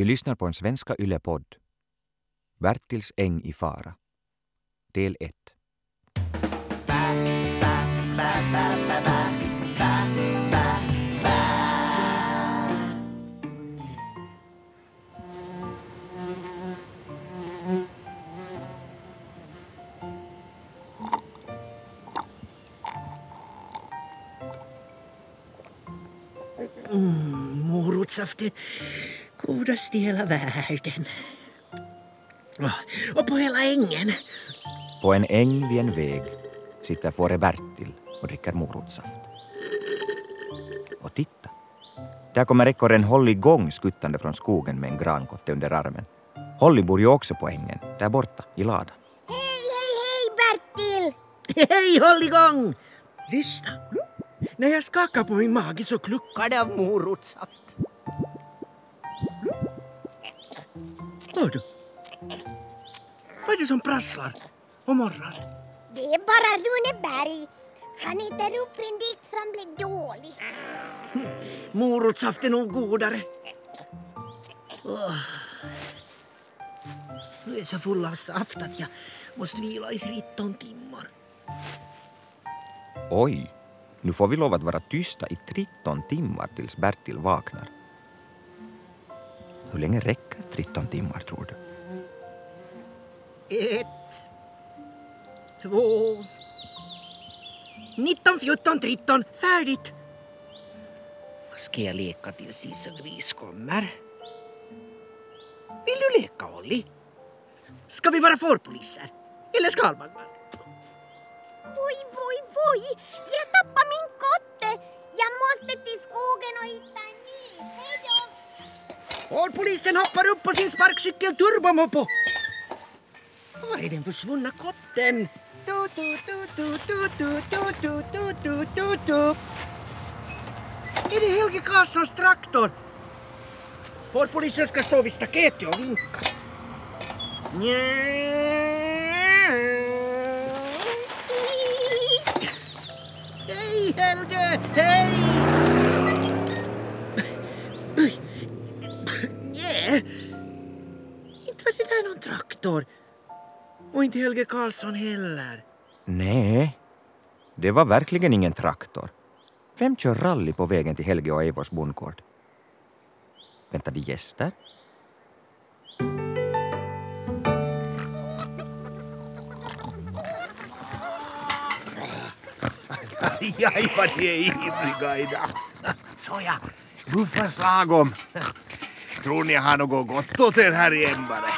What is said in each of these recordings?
Du lyssnar på en svenska yllepodd. Bertils äng i fara. Del 1. Mm, Morotssaft är godast i hela världen. Och på hela ängen. På en äng vid en väg sitter fåre Bertil och dricker morotssaft. Och titta! Där kommer ekorren Holly Gång skuttande från skogen med en grankotte under armen. Holly bor ju också på ängen, där borta i ladan. Hej, hej, hej Bertil! Hej, håll igång! Lyssna. När jag skakar på min mage så kluckar det av morotssaft. Hör du? Vad är det som prasslar och morrar? Det är bara Rune Berg. Han äter upp en dikt som blir dålig. Morotssaft är nog godare. Åh. Nu är jag så full av saft att jag måste vila i 13 timmar. Oj, nu får vi lov att vara tysta i 13 timmar tills Bertil vaknar. Hur länge räcker 13 timmar tror du? Ett, två, 19, 14, 13. Färdigt! Vad ska jag leka tills Sissa Gris kommer? Vill du leka, Olli? Ska vi vara fårpoliser? Eller skalbaggar? Voj, voj, voj! Polisen hoppar upp på sin sparkcykel-turbomopo! Var är den försvunna kotten? Är det Helge Karlssons traktor? Fårpolisen ska stå vid staketet och vinka. Hej Helge! Inte Helge Karlsson heller. Nej, det var verkligen ingen traktor. Vem kör rally på vägen till Helge och Eivors bondgård? Väntar de gäster? Aj, vad ni är ivriga idag. Såja, ruffas lagom. Tror ni jag har något gott åt er här i ämbare?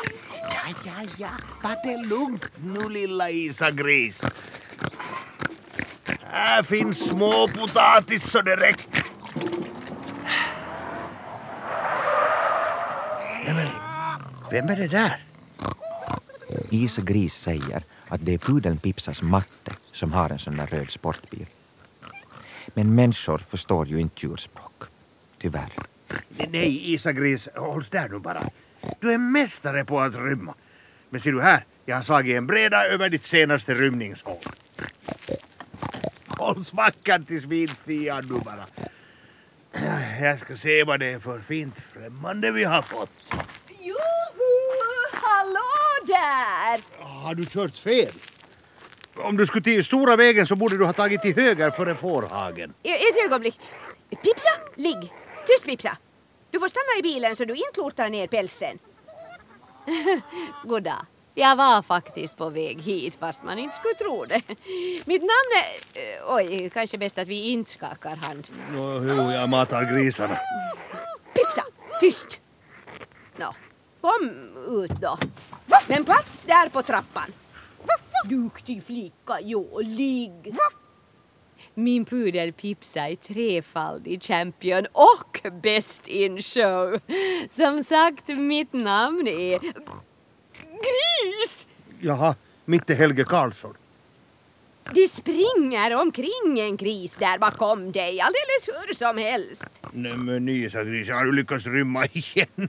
Ja, ja, ja. Ta det lugnt nu, lilla Isa-gris. Här finns små potatis så det räcker. Nej, men, vem är det där? Isa Gris säger att det är pudeln Pipsas matte som har en sån där röd sportbil. Men människor förstår ju inte djurspråk. Tyvärr. Nej, Isa-gris, hålls där nu bara. Du är mästare på att rymma. Men ser du här, jag har slagit en breda över ditt senaste rymningshål. Håll smackan till svinstian nu bara. Jag ska se vad det är för fint främmande vi har fått. Joho! Hallå där! Har du kört fel? Om du skulle till stora vägen så borde du ha tagit till höger före fårhagen. Ett ögonblick. Pipsa, ligg! Tyst Pipsa! Du får stanna i bilen så du inte lortar ner pälsen. Goddag. Jag var faktiskt på väg hit fast man inte skulle tro det. Mitt namn är... eh, Oj, kanske bäst att vi inte skakar hand. Nå, Jo, jag matar grisarna. Pipsa, tyst! Nå, kom ut då. Men plats där på trappan. Duktig flicka, jo, ligg. Min pudel Pipsa är trefaldig champion och bäst in show. Som sagt, mitt namn är... Gris! Jaha, mitt är Helge Karlsson. De springer omkring en gris där bakom dig alldeles hur som helst. Nej men Isa-gris, har du lyckats rymma igen?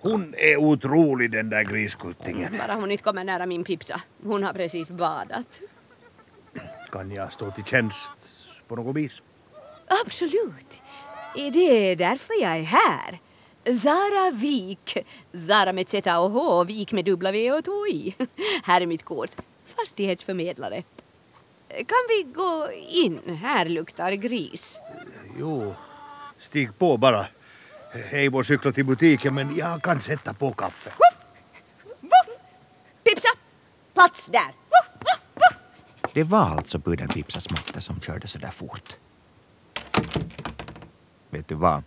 Hon är otrolig den där griskultingen. Bara hon inte kommer nära min Pipsa. Hon har precis badat. Kan jag stå till tjänst på något vis? Absolut. Det är därför jag är här. Zara Wik. Zara med Z och H, Wik med W och 2 I. Här är mitt kort. Fastighetsförmedlare. Kan vi gå in? Här luktar gris. Jo, stig på bara. Eivor cykla till butiken men jag kan sätta på kaffe. Voff! Pipsa! Plats där! Voff, voff, voff. Det var alltså pudden Pipsas matte som körde så där fort. Vet du vad?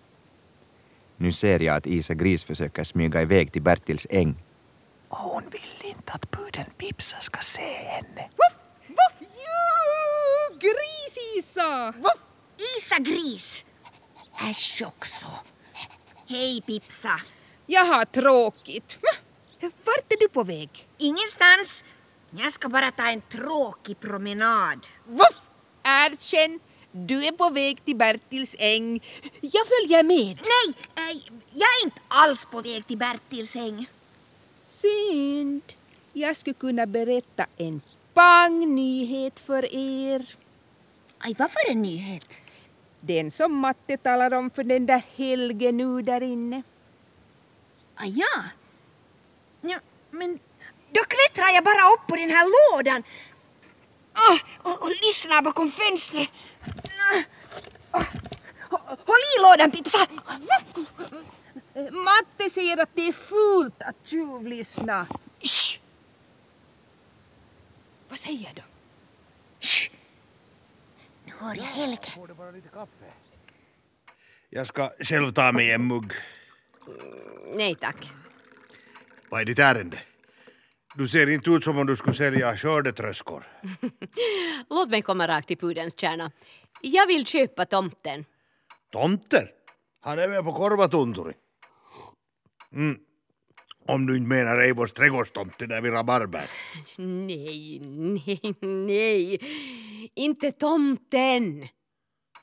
Nu ser jag att Isa Gris försöker smyga iväg till Bertils äng. Och hon vill inte att pudden Pipsa ska se henne. Voff, voff. Jo, gris-Isa! Voff! Isa Gris! Äsch också. Hej Pipsa. Jag har tråkigt. Vart är du på väg? Ingenstans. Jag ska bara ta en tråkig promenad. Voff! Erkänn, du är på väg till Bertils äng. Jag följer med. Nej, eh, jag är inte alls på väg till Bertils äng. Synd. Jag skulle kunna berätta en pangnyhet för er. Aj, vad för en nyhet? Den som matte talar om för den där Helge nu där inne. Ah, ja. ja. Men då klättrar jag bara upp på den här lådan ah, och, och lyssnar bakom fönstret. Ah, Håll i lådan, Pipsa! Matte säger att det är fult att tjuvlyssna. Shh, Vad säger du? shh. Nu hör jag Helge. Jag ska själv ta mig en mugg. Nej tack. Vad är ditt ärende? Du ser inte ut som om du skulle sälja skördetröskor. Låt mig komma rakt till pudelns kärna. Jag vill köpa tomten. Tomten? Han är väl på Korvatunturi? Mm. Om du inte menar Eivors trädgårdstomte där vid Rabarber. Nej, nej, nej. Inte tomten.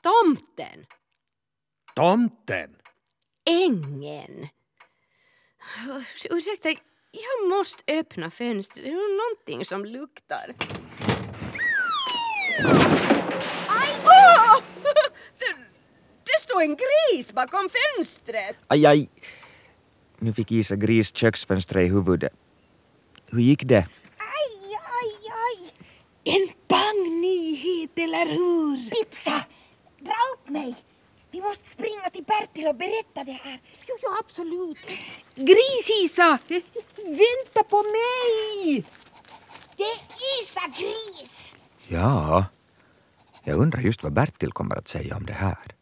Tomten. Tomten? Ängen. Ursäkta, jag måste öppna fönstret. Det är någonting som luktar. Åh! Det, det står en gris bakom fönstret. Aj, aj. Nu fick Isa Gris köksfönstret i huvudet. Hur gick det? Aj, aj, aj! En pangnyhet, eller hur? Pipsa, dra upp mig! Vi måste springa till Bertil och berätta det här. Jo, ja, absolut. Gris-Isa, vänta på mig! Det är Isa Gris! Ja, jag undrar just vad Bertil kommer att säga om det här.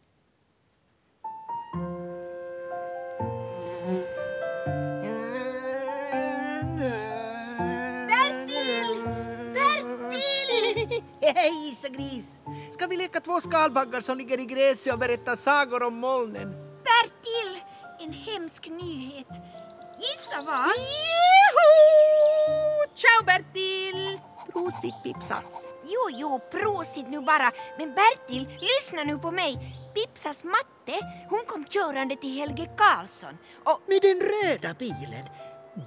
Bertil! Bertil! Hej Isa Gris! Ska vi leka två skalbaggar som ligger i gräset och berätta sagor om molnen? Bertil! En hemsk nyhet. Gissa vad? Juhu! Ciao, Bertil! Prosit Pipsa! Jo, jo, prosit nu bara. Men Bertil, lyssna nu på mig. Pipsas matte, hon kom körande till Helge Karlsson. Och Med den röda bilen.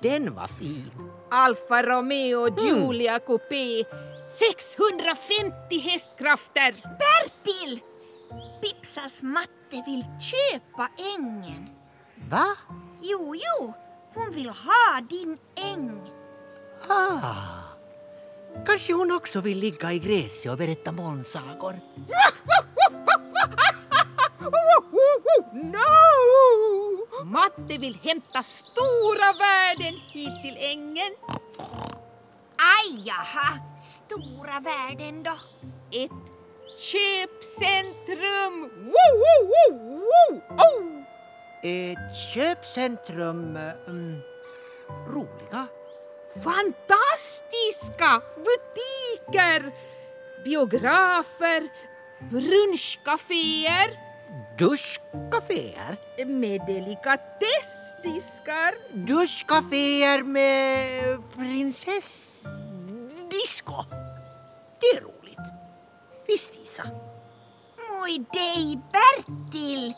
Den var fin. Alfa Romeo Giulia Coupé. 650 hästkrafter. Bertil! Pipsas matte vill köpa ängen. Va? Jo, jo, hon vill ha din äng. Ah. Kanske hon också vill ligga i gräset och berätta molnsagor? No! Matte vill hämta stora värden hit till ängen. Aj, jaha, stora värden då. Ett köpcentrum. Woo, woo, woo, woo. Oh! Ett köpcentrum... Mm, roliga. Fantastiska butiker, biografer, brunchcaféer Duschcaféer. med delikatessdiskar. Duschcaféer med prinsessdisco. Det är roligt. Visst, Isa? Oj dig, Bertil!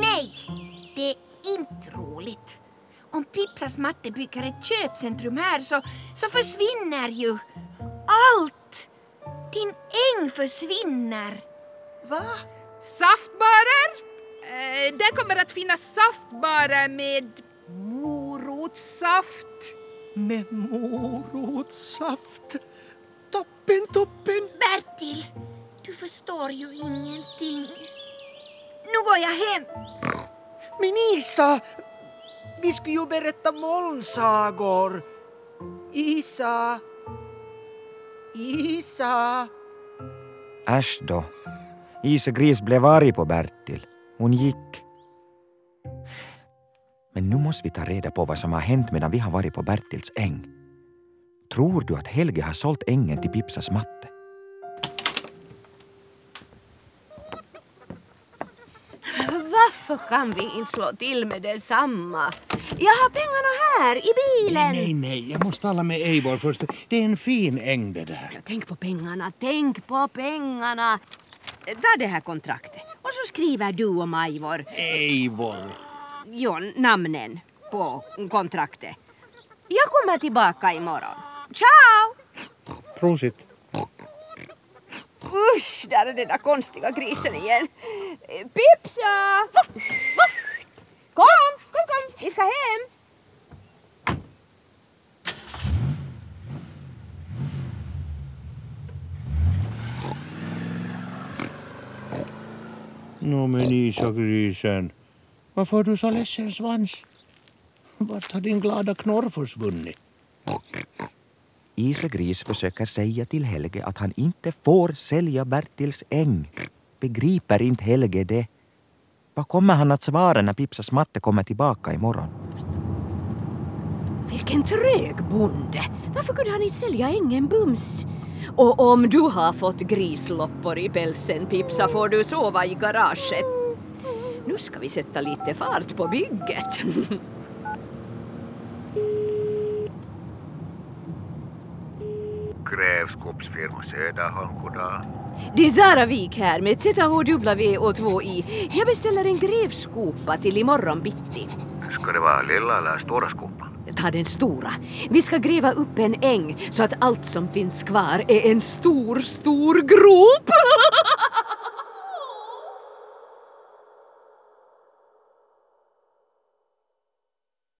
Nej, det är inte roligt. Om Pipsas matte bygger ett köpcentrum här så, så försvinner ju allt. Din äng försvinner. Va? Saftbarer, Eh, där kommer att finnas saftbarer med morotssaft. Med morotssaft. Toppen, toppen. Bertil, du förstår ju ingenting. Nu går jag hem. Men Isa, vi skulle ju berätta molnsagor. Isa, Isa. Äsch då. Isegris blev arg på Bertil. Hon gick. Men nu måste vi ta reda på vad som har hänt medan vi har varit på Bertils äng. Tror du att Helge har sålt ängen till Pipsas matte? Varför kan vi inte slå till med detsamma? Jag har pengarna här i bilen. Nej, nej, jag måste tala med Eivor först. Det är en fin äng det där. Tänk på pengarna, tänk på pengarna. Ta det här kontraktet och så skriver du och Majvor Eivor. jo, namnen på kontraktet. Jag kommer tillbaka imorgon. Ciao! Prosit. Usch, där är den där konstiga grisen igen. Pipsa! Kom, kom, kom, vi ska hem. Nå men Isa-grisen, varför har du så ledsen svans? Vart har din glada knorr försvunnit? Isegris försöker säga till Helge att han inte får sälja Bertils äng. Begriper inte Helge det? Vad kommer han att svara när Pipsas matte kommer tillbaka imorgon? Vilken trög bonde! Varför kunde han inte sälja ängen bums? Och om du har fått grisloppor i pälsen, Pipsa, får du sova i garaget. Nu ska vi sätta lite fart på bygget. Grävskopsfirma Söderholm, goddag. Det är Sara Wik här med ZHW och 2i. Jag beställer en grävskopa till imorgon bitti. Ska det vara lilla eller stora skopan? Ta den stora. Vi ska gräva upp en äng så att allt som finns kvar är en stor, stor grop.